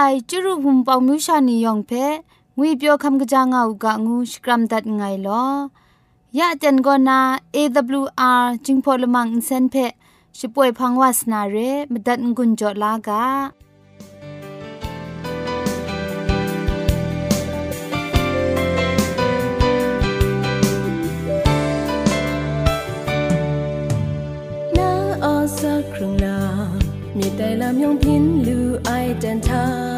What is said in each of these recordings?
ไอจุรุภุมปองมิวชานียองเพงุยเปียวคำกะจางเอากะงูสกรัมดัดไงลอยะเจนกอนา AWR จิงพอลมังอินเซนเพช่วยพังวาสนาเรมดัดงุนจอลากาสักครั้งนามีแต่ลำยองพินลูไอเดนทามาดูอเจจูมาลับไม่จุงงาอูอันทคมสา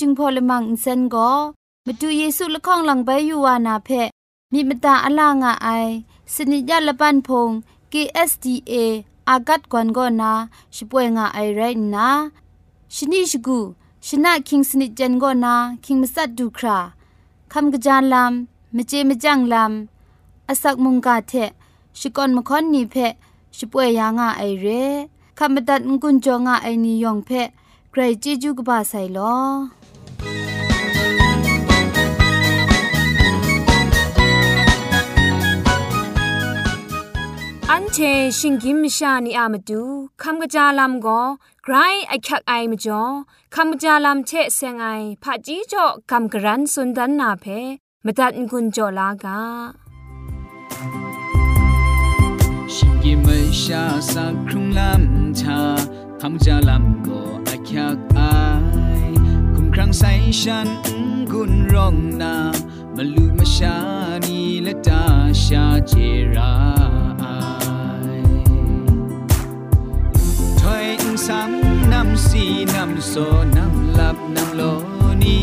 จึงพอลมังอินเซนก็มาดูเยซูละข้องหลังใบยูวานาเพมีมตาอลางอไอสนิยาละปันพง KSDA อากัดกวนก็นาช่วยงาไอไรนะชนิชกูชนะคิงสนิจันก็นาคิงมัสัดดูคราคำกระจานลำมเจมจังลำอาศักมุงกาเทชิกอนมคอนนีเพช่วยยางาไอเรคำบัดงกุนจงาไอนิยองเพใครจีจูกบาไซลอ อันเชชิงกิมชานีอามาดูคำกระจาลำก็ไกรไอคักไอมาจ่อคำกระจาลำเชเซงไอผาจีจ่อคำกระรันสุนดันนาเพมตัดกุญจ่อลากาชิงกิมชาสักครุงลำชาคำจาลำก็ khyak ai kum krang ใส่ฉันกุนร้องนามาลูมาชานีและตาชาเจรา อยซ้ำนำสีนำโซนำลับนำโลนี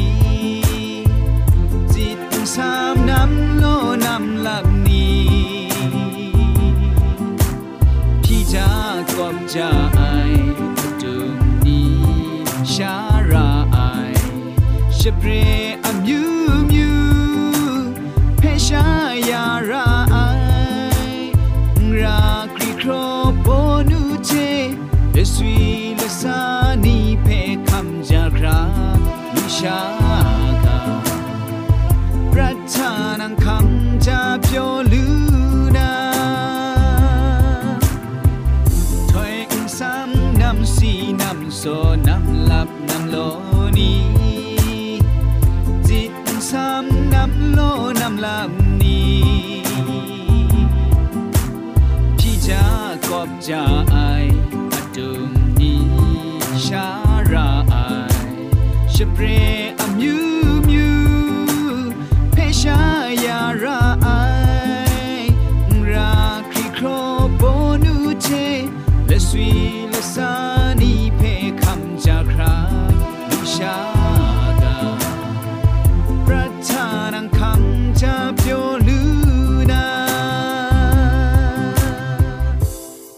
จิตซ้ำนำโลนำลับนีพี่จากอบจาไอตุมนีชาราไอชเปร ชากาพระทานังคำจะเพียวลือนาถอยซ้ำนำสีนำโซนำหลับนำโลนีจิตซ้ำนำโลนำลับนีพี่จากอบจาไออดุมนีชาราไอชเ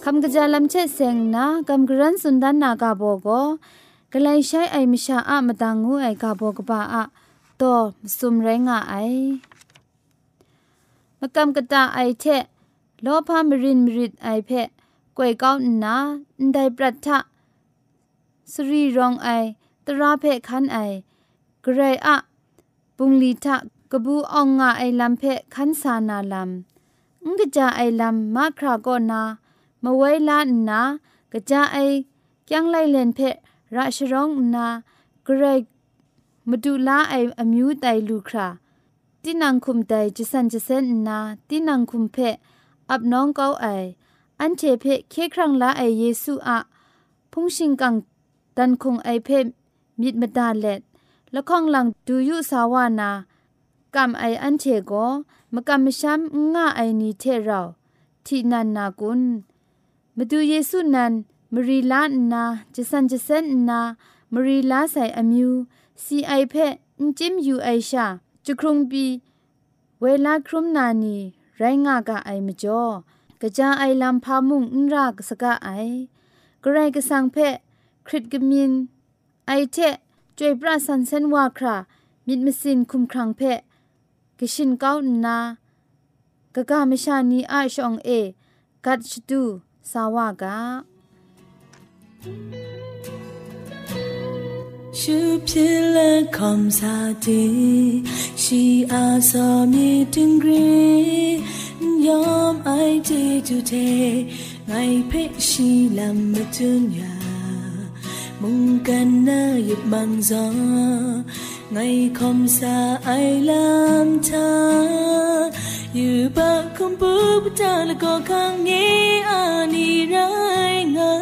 คำกระจายลำเชะเซงนะกำกรันสุนดันนากาโบโกกลายใช้ไอมิชาอะมตังงูไอกาโบกบาอะโตสุมไรงะไอมกำกะตาไอเทะโลพามรินมริดไอเพะกวยก้าวนาไดปรัตทะสรีรองไอ ตราเพะคันไอกระไรอะปุงลีทะกบูอองงาไอลำเพะคันสานาลำงกจาไอลำมาคราโกนา มไว้ลานนากะจาไอยังไลเลนเพราชร้องนากรกมาดูลาไออมิวไตลูคราตินังคุมไตจิสันจิเซนนาตินังคุมเพอับน้องเกาไออันเจเพเคครั้งละไอเยซูอะพุงชิงกังดันคงไอเพมิดมดาเล็ดละข้องหลังดูยุสาวานากำไออันเชโกมกำมชัมง่าไอนีเทเราที่นันนากุน มาดูเยซูนันมรีลานาจะสันจะเซนนามรีลาใส่อมิวซีไอเพะอิจิมยูไอชาจุครุงบีเวลาครุมนานีไรงากะไอมจ่อกะจาไอลำพามุงนรากสกะไอกระไรกะสังเพะคริตกมินไอเทะจวยปราสันเซนวาครามิดมสินคุมครังเพะกะชินเก้านากะกะมชานีอาชองเอ กัดชตู สาวากา ရှုဖြစ်လက်ခုံစားတဲ့ရှိအားစောမြေတင်ဂရီယောမ်အိုင်တီတူတဲ့ငိုင်ဖိတ်ရှိလမ်းမတွညာမုန်ကန်နာယမန်ဇာငိုင်ခုံစားအိုင်လမ်တာယူပါကွ yu ba không bu bu ta là có khang nghe ani rai ngờ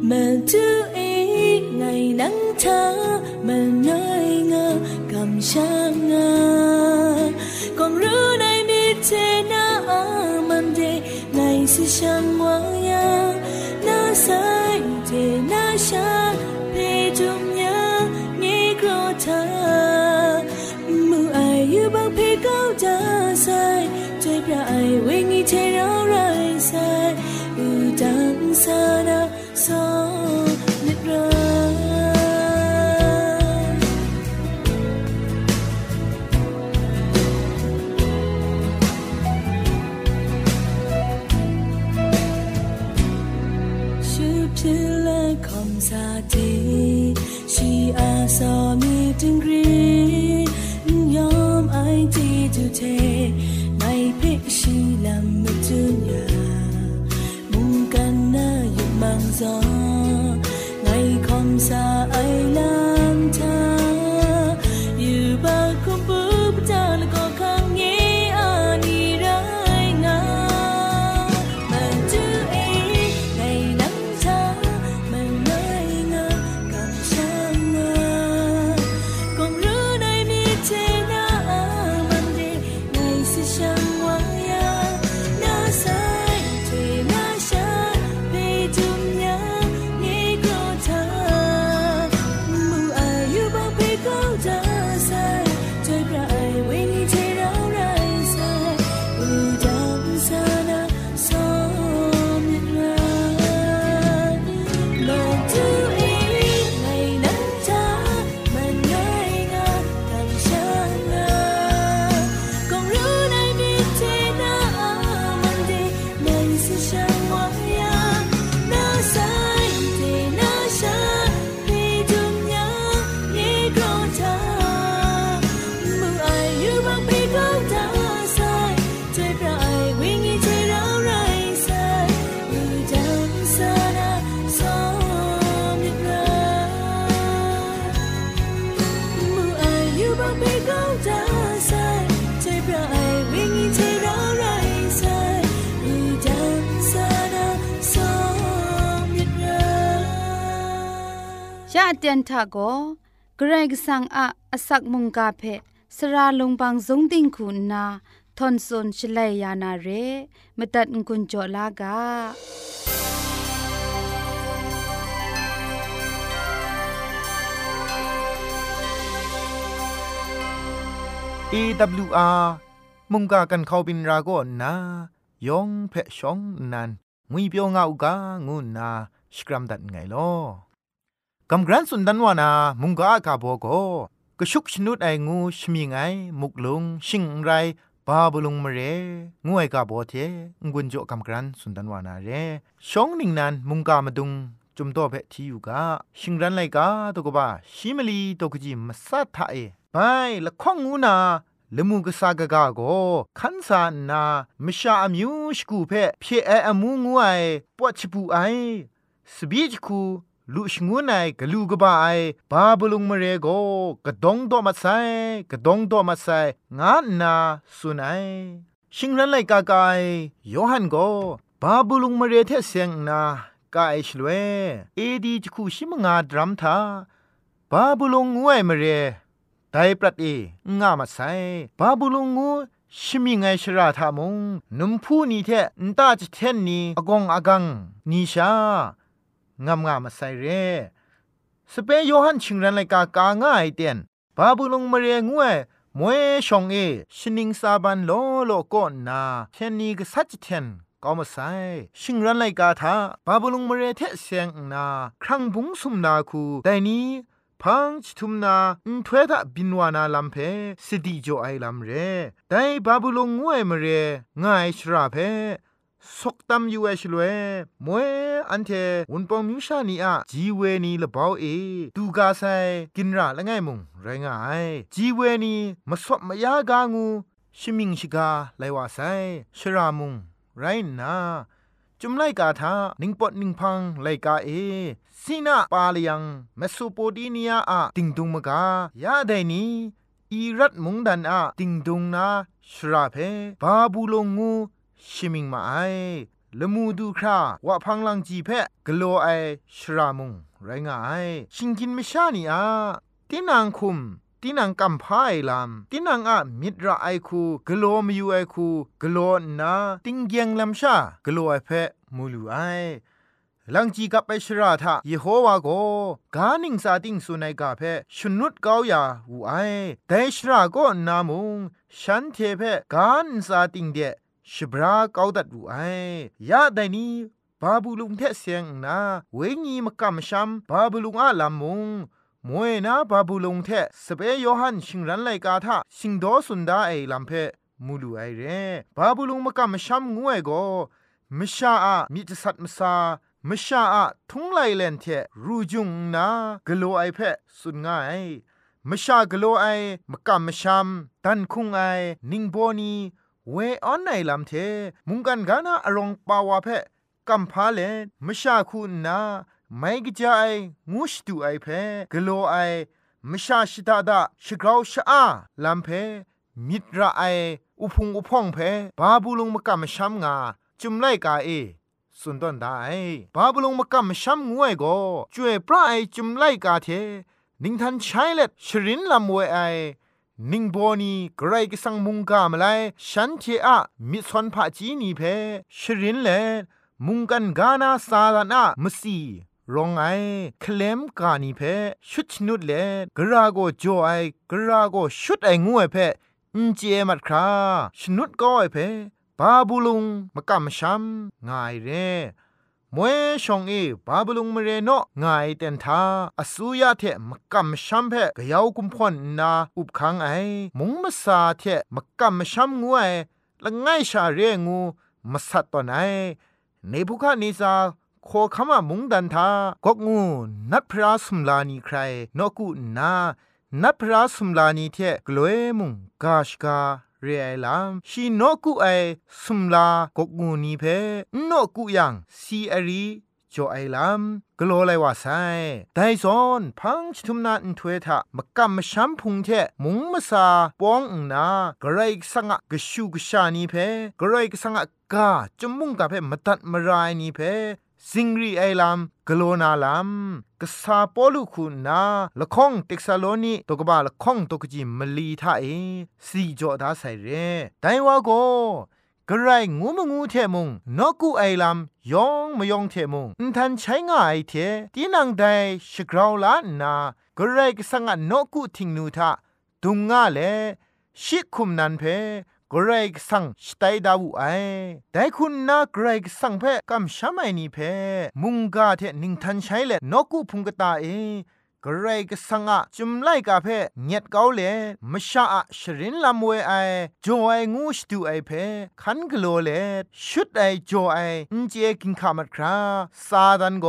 mà chú ý ngày nắng thơ, mà nơi ngờ cầm sang ngờ còn rứa này biết thế na mầm đề ngày si sang ngoa nhớ na sai thế na sai che nó rơi xa dù chẳng xa đâu. Gió. Ngày không xa ấy lam ทาโกเกรกสังอาอสักมุงกาเพสระลงบางสงติงคุณนาทอนซนชลัยยานาเรมตัดกุญจลากา AWR มุงกากันเขาบินราโกนายองเพะชองนันงุยเปียวงาอุกางูนาสกรัมดัดไงลอ กำกรันสุนดันวานามุงกากาโบโกกชุกชนุดไองูชมีไงมุกลุงชิงไรบาบลุงมเรงวยกาโบเทงุนโจกำกรันสุนดันวานาเรชองนิงนันมุงกามาดุงจุมโตเพที่อยู่กาชิงรันไลกาตกบ้าชิมลีตกจิมสัทธาเอไปละข้องงูนาลมูกษากกะโกขันสานามชาอมิวชกูเพเพเออมูงวยปวดชปูไอสบีจคู ลุชงูไนกะลูกบาไอบาบลุงมเรโกกะดงโตมาไซกะดงโตมาไซงานาสุนัยชิงรันไลกากายโยฮันโกบาบลุงมเรเทเซงนากาไอชลเวเอดีจคูชิมงาดรัมทาบาบลุงงวยมเรไดปรัดเองามาไซบาบูลุงงูชิมิงไงชราทามงนุมพูนีเทนตาจเทนนีอากงอากังนีชา งามงามาไซเรสเปยโยฮันชิงรันไลกากาง่ายเตียนบาบูลุงมาเรงวยมวยชองเอชินิงซาบันโลโลก่อนนาเทนนีก็สัจเทนก็มาไซชิงรันไลกาทาบาบูลุงมาเรเทเสียงนาครั้งบุงสุมนาคูแต่นี้พังชิทุมนาอุทเวดะบินวานาลัมเพสิติโจไอลัมเรไดบาบุลงงวยมเรง่ายชราเพ สกตัมยูเอชลเวมวยอันเทวุนปองมิวชานีอะจีเวนีละบ่าวเอตูกาไซกินระละง่ายมุงไรงายจีเวนีมสวมมยากางูชิมิงชิกาไลวาไซชรามุงไรนาจุมไลกาทานิงปอดนิงพังไลกาเอซีนาปาลยังเมโสโปเตเมียอะติงดุงมกายาไดนีอีรัตมุงดันอะติงดุงนาชราเพบาบูลงงู ชิมิงมาไอละมูดูคราวะพังลังจีเพะกโลไอชรามุงไรงาย ชิงกินไม่ชานี่อาตินางคุมตินังกัมพายลามตินังอะมิตรไอคูกโลมยูไอคูกโลนาติงเกียงลำชากโลไอเพะมูลูไอลังจีกับไปชราทะเยโฮวาโกกาหนิงซาติงสุนัยกาเพชนุดกาวยาหูไอแต่ชราก็นามุงฉันเทเพกานซาติงเด ชบราเกาดัดหูไอยาไดนี้บาบูลุงเทเสียงนาเวงีมกำชัมบาบูลุงอาลามุงมวยนาบาบูลงเทสเปยโยฮันชิงรันไลกาทาชิงโดสุนดาไอลัมเพมูลูไอเรบาบูลงมกะมชัมงวยโกมชาอะมิตสัตมสามชาอะทุงไลเลนเทรูจุงนากโลไอเพสุนง่ายมชากโลไอมกะมชัมตันคุงไอนิงโบนี เวออนไนลัมเทมุงกันกานาอรองปาวาเพกัมพาเลมชาคุณนาไม่กจายงูสตูไอเพกโลไอมชาชิตาดาชกราวชอาลัมเพมิตรไออุพงอุพองเพบาบูลงมกะมชัมงาจุมไลกาเอสุนดอนไดบาบูลงมกะมชัมงวยโกจวยพระไอจุมไลกาเทนิงทันใช้เล็ดชรินลำวยไอ นิงโบนีไกรกสังมุงกามไลฉันเทอะมิสอนพะจีนีเพชรินเลมุงกันกานาซาลานะมสีรองไอเคลมกานีเพชุดนุดเลกราโกโจไอกราโกชุดไองวยเพอินเจมัดคราชนุดก็ไอเพบาบูลุงมะกะมชัมงายเร่ มวยชองเอบาบลุงมเรโนง่ายเต็นทาอสุยาเทมกำชัมเพกยาวกุมพอนนาอุบคังไอมุงมาซาเทมกำชัมงวยละง่ายชาเรงูมาสัตตอนไอในภูคานิซาขอคำว่ามุงดันทากกงูนัดพระสุมลานีใครนกุนานัดพระสุมลานีเทกลวยมุงกาชกา เรียลามชีนกุไอสุมลากกงูนีเพนกุยังซีอารีจอไอลามกลัวไรว่าไซไดซอนพังชุมนาอินทเวทะมกำมชัมพุงเทมุงมาซาปองนากระไรสังะกชูกชานีเพกระไรสังะกาจมุงกะเพมตัดมรายนีเพ ซิงรีไอลามกโลนาลามกษาปอลุคุณนาละข้องเต็กซาโลนีตกบาละข้องตกจิมลีทาเอสีจอดาใส่เรไดว่าโกกระไรงูมงูเทมุงนกูไอลามยองมยองเทมุงนทันใช้ง่ายเทตีนังไดชกราวลานากระไรกสังนนกูทิงนูทาตุงง่าเลชิคุมนันเพ กรกสังสไตดาวูไอแต่คุณนากรกสังเพกำชามนี่เพมุงกาเทนิงทันใช้เละนกูพุงกตาเอกรกสังอะจุมไลกาเพเงียดเกาเลมชาอะชรินลำเวไอจอไองูสตูไอเพคันกโลเลชุดไอจอไออินเจกินขามัดคราซาดันโก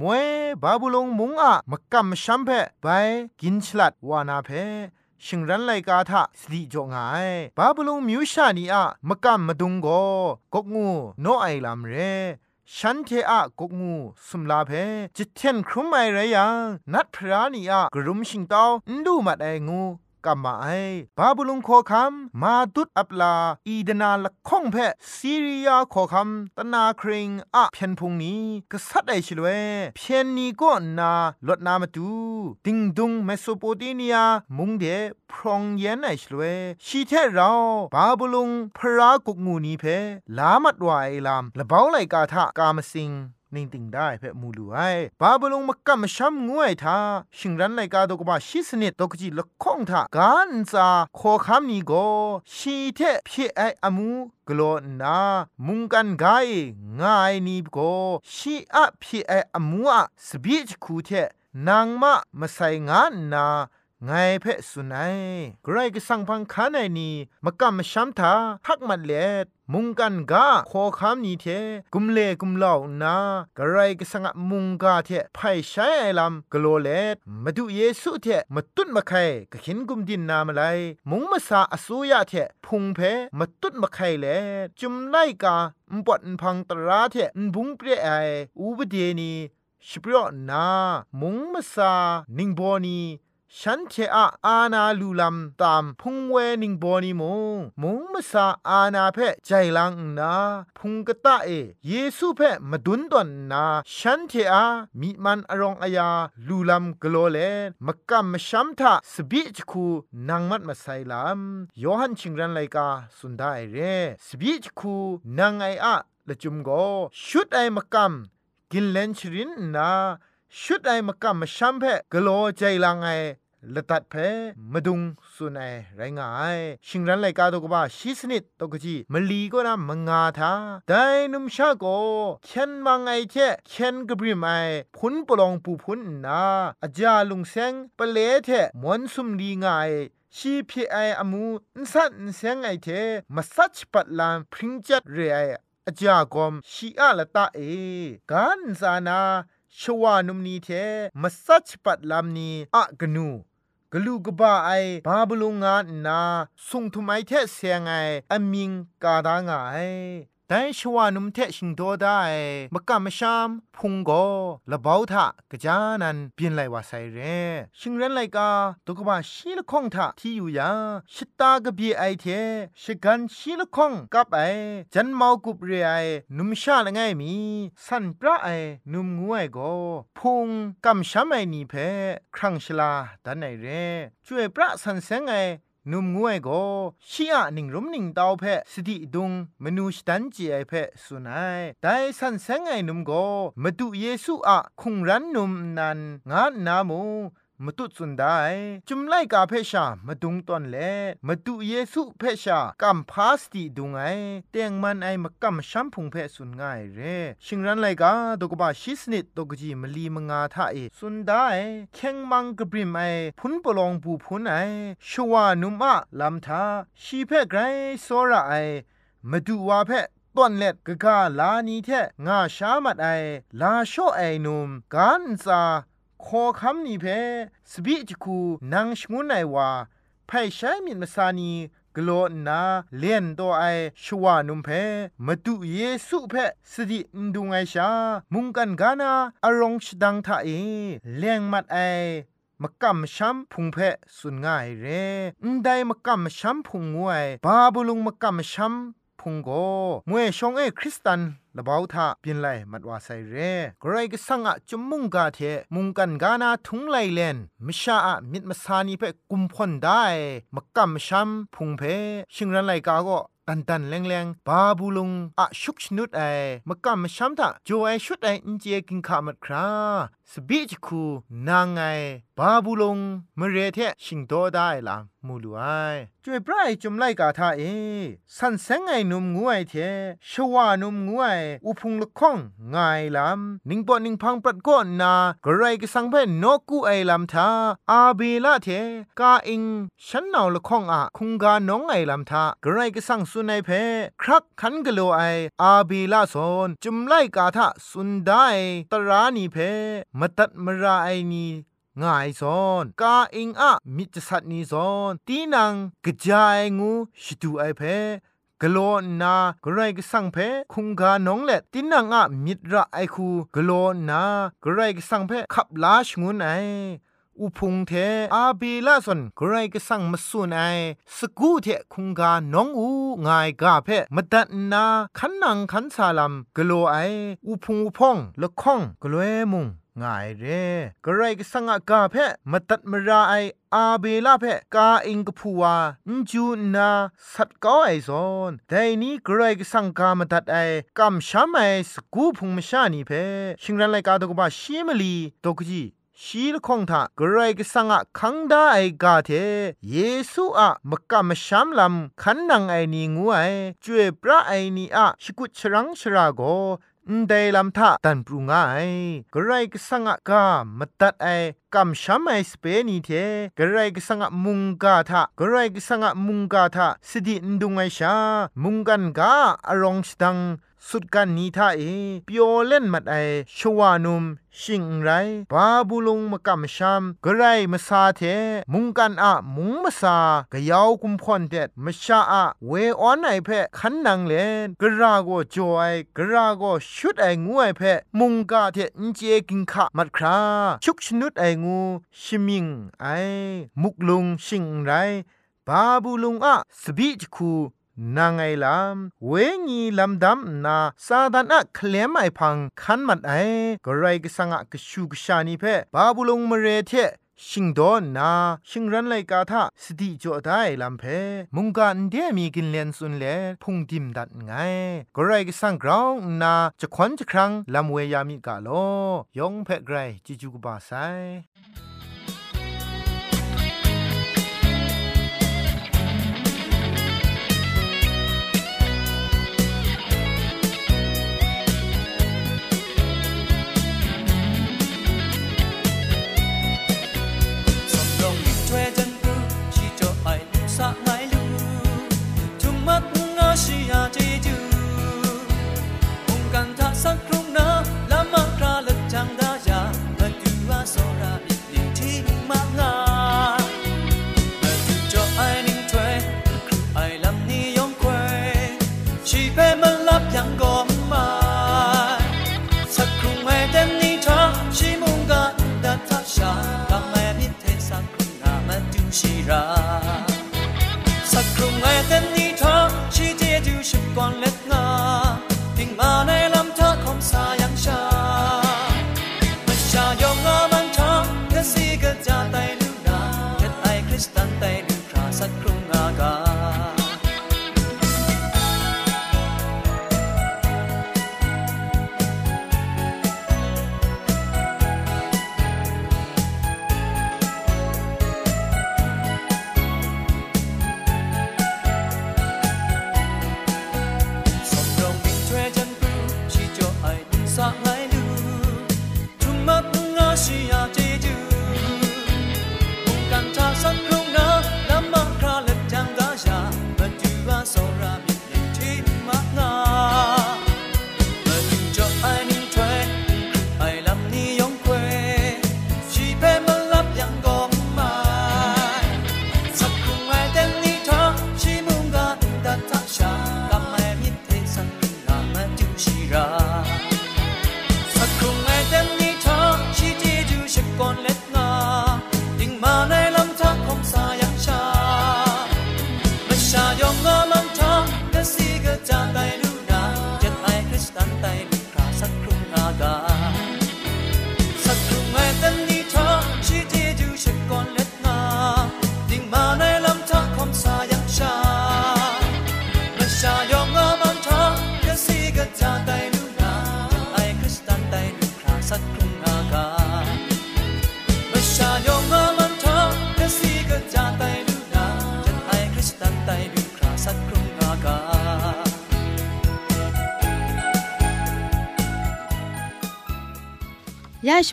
มวยบาบุลงมุงอะมกำชัมเพไปกินฉลัดวานาเพ ชิงรันไลกาทะสติจงไงบาบลุงมิวชานีอะมะกัมะดุงโกกกงูโนไอลามเรฉันเทอะกกงูสุมลาเพจิตเทนครุมไอไรยังนัดพระนีอะกรุมชิงเตาดูมัดไองู กำมาไอบาบุลุงขอคำมาตุดอับลา อีดนาละข้องเพซีรียาขอคำตนาคริงอะเพียนพุงนี้กษัตริย์ไอชลเวเพียนนี้ก็นาลดนามาตูติงดุงเมโสโปเตเมียมุงเดพรองเย็นไอชลเวชีเทเราบาบุลุงพระกุกงูนี้เพลามัดวายลามละเบาไหลกาทะกามสิง นิ่งติงได้เพ่มูลูไอบาบลงมักกะมชัมงวยทาชิงรันไลกาตกบาชิสนิดตกจีละข้องทากันซาขอคำนี้ก็ชีเทพี่ไออมูกลอนามุงกันไกง่ายนี้ก็ชีอะพี่ไออมูอะสบิจคูเทนางมะมาใส่งานนา ไงเพะสุนัยใครก็สั่งพังคาในนี้มากำมช้ำทาพักมันเล็ดมุงกันกาขอคำนี้เทกุมเลกุมเหล่านากระไรก็สังมุงกาเทไพ่ใช้ไอลำกโลเลดมาดูเยซูเทมาตุ้นมาไข่ก็เห็นกุมดินนามาไลมุงมาสาอสุยาเทพุงเพมาตุ้นมาไข่เลจุมไลกาอุปนพังตราเทอุบุงเปรไออูบเดนีชิปรอนามุงมาสานิงโบนี ฉันเทอะอาณาลูลัมตามพุงเวนิงบอนีมงมงมสาอาณาเพใจลังนาพุงกะตะเอเยซูเพมาดุนดอนนาฉันเทอะมีมันอรองอายาลูลัมกโลเลมกะมชัมทะสบิจคูนางมัดมาไซลัมยอหันชิงรันไลกาสุนได้เรสบิจคูนางไออะละจุมโกชุดไอมกำกินเลนชรินนา ชุดไอมากำมชัมเพะกโลใจลังไอละตัดเพมาดุงสุนัยไรงายชิงรันไลกาตกบ้าชิสนิดตกจีมลีก็นะมงาทาแต่นุมชาโกเคนมังไอเทเคนกบริมไอพุนปลองปูพุนนาอาจาลุงเซงปเลเทมวนสุมลีงายชีพีไออมูนสันเซงไอเทมาสัชปัดลานพริงจัดเรไออาจากอมชีอาละตาเอกันซานา ชวานุมนีเทมาสัชปัดลามนีอะกนูกลูกบ้าไอบาบลุงงานนาสุงทุไมเทเสียงไออมิงกาดางไอ แต่ชวานุมเทชิงโดได้มกะมะชามพุงโกละบ่าทะกะจานันเปลี่ยนไหลว่าไซเรชิงเรนไหลกาตุกบะชีละข้องทะที่อยู่ยาชิตากะบีไอเทชิกันชีละข้องกับไอจันเมากุบเรไอนุมชาละไงมีสันปราไอนุมงวยโกพุงกำชามไอนีเพครั้งชลาดันไอเรช่วยพระสันเซงไอ นุมงวยก็ชียหนิงรุมนิงดาวเพสติดุงมนูชตันจีไอเพสุนัยแต่สันเซงไอนุมก็มาดูเยซูอะคุงรันนุมนันงานนามู มตุสุนได้จุมไลกาเพชามาดุงตอนเลมาดูเยซูเพชากัมพาสติดุงไอเตียงมันไอมากัมชัมพุงเพสุนง่ายเรชิงรันไลกาดกบาชิสนิดดกจีมลีมงาทาเอสุนได้เข่งมังกบริมไอพุนปลองปูพุนไอชัวนุมะลำทาชีเพไกรโซระไอมาดูวาเพต้นเล็ดกะกาลานีเทงาชามัดไอลาโชไอนุมกันซา ขอคำนี้เพสบิจคูนางชงุนไอว่าไพ่ใช้มินมาสานีกลัวนาเลียนตัวไอชวานุมเพมาดูเยซูเพสตินดุงไอชา มุงกันกานาอารองชดังทาเอเลียงมัดไอมกำช้ำพุงเพสุนง่ายเรนได้มกำช้ำพุงงวย บาบุลุงมกำช้ำพุงโกมวยชงเอคริสตัน ละเบาทาเปียนไลมัดว่าไซเรกรก็สังอะจุมมุงกาเทมุงกันกานาทุงไลเลนมิชาอะมิดมาซานีเพ่กุมพ่นได้มกำช้ำพุงเพชิงรันไลกาก็ ตันตันแรงแรงบาบูลงอะชุกชนุดไอมกำมช้ำทะโจไอชุดไออินเจกินขามัดคราสบิจคูนางไงบาบูลงมเรเทชิงโตได้ละมูลูไอจวยไพรจุมไลกาทาเอสันเซงไงนุมงูไอเทชวานุมงูไออุพุงละข้องไงลำนิงปอนิงพังปรัดก้นนากระไรก็สังเพนนกูไอลำทาอาเบลาเทกาอิงฉันนาวละข้องอะคุงกาน้องไอลำทากระไรก็สังสุนัยเพครักขันกะโลไออาเบลาโซนจุมไลกาทาสุนได้ตรานีเพมตัดมราไอนีง่ายซอนกาอิงอะมิจสัตนีซอนตีนังกระจายงูชิตูไอเพกโลนากระไรกสังเพคุงกาน้องเล็ดตินังอะมิตรไอคูกโลนากระไรกสังเพขับลาชงุนไอ อุพุงเทอาบีลาสนกรก็สั่งมาสุนไอสกูเทคุงกาน้องอูงายกาเพมตัดนาขันนังขันซาลัมกโลไออุพุงอุพองละข้องกลัวมุงง่ายเร่กระไรก็สังกาเพะมาตัดมราไออาเบลาเพะกาอิงกพัวนจูนาสัตก้ไอซอนแต่นี้กระไรก็สังกามาตัดไอกำช้ำไอสกูพุงมชานีเพชิงรันไลกาตกบาชีมลีตกจี ชีลคงทากรายกสังะคังดาไอกาเทเยซูอะมกะมชามลำขันนังไอนีงูไอจวยพระไอนีอะชิกุชรังชราโกนเดลัมทะตันปรุงไอกระไรก็สังกามตัดไอกำช้ำไอสเปนีเทกระไรก็สังมุงกาทะกระไรก็สังมุงกาทะสดินดุงไอชา มุงกันกาอารองสตัง สุดกันนี้ท่าเอเปียวเล่นมัดไอชวานุมชิงไรบาบูลงมกำชามกระไรมาซาเทมุงกันอะมุงมาซากะยาวกุมพอนเด็ดมชาอะเวออนไอเพขันนังเลนกระราโกจอยกระราโกชุดไองูไอเพมุงกาเทนเจกินขะมัดคราชุกชนุดไองูชิมิงไอมุกลุงชิงไรบาบูลุงอะสบิจคู นางไงลำเวงีลำดำนาซาดานะเคลมไอพังคันมัดไอกไรกสังะกชูกชานีเพบาบุลงมเรเทชิงดอนนาชิงรันไลกาทาสติจ่อได้ลำเพมุงกันเดียมีกินเลนสุนเลพุงดิมดัดไงกไรก็สังกราวนาจะควันจะครั้งลำเวยามีกาโลยองเพไกรจิจูกบาไซ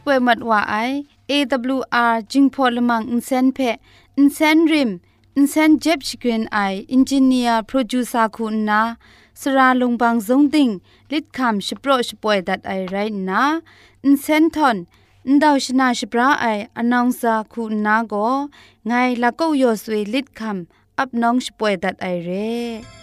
ป่วยมัดว่าไอ AWR จิงพอลมังอินเซนเพอินเซนริมอินเซนเจ็บชกรีนไออินจิเนียร์โปรดิวซาคุณนาสราลงบางซงติงลิดคำชโปรชป่วยดัดไอไรนะอินเซนทอนန်ဒေါရှနာရှပရာအိုင်အနောင်စာခုနာကိုငိုင်လကောက်ယောဆွေလစ်ခမ်အပ်နောင်ရှပွေဒတ်အိုင်ရဲ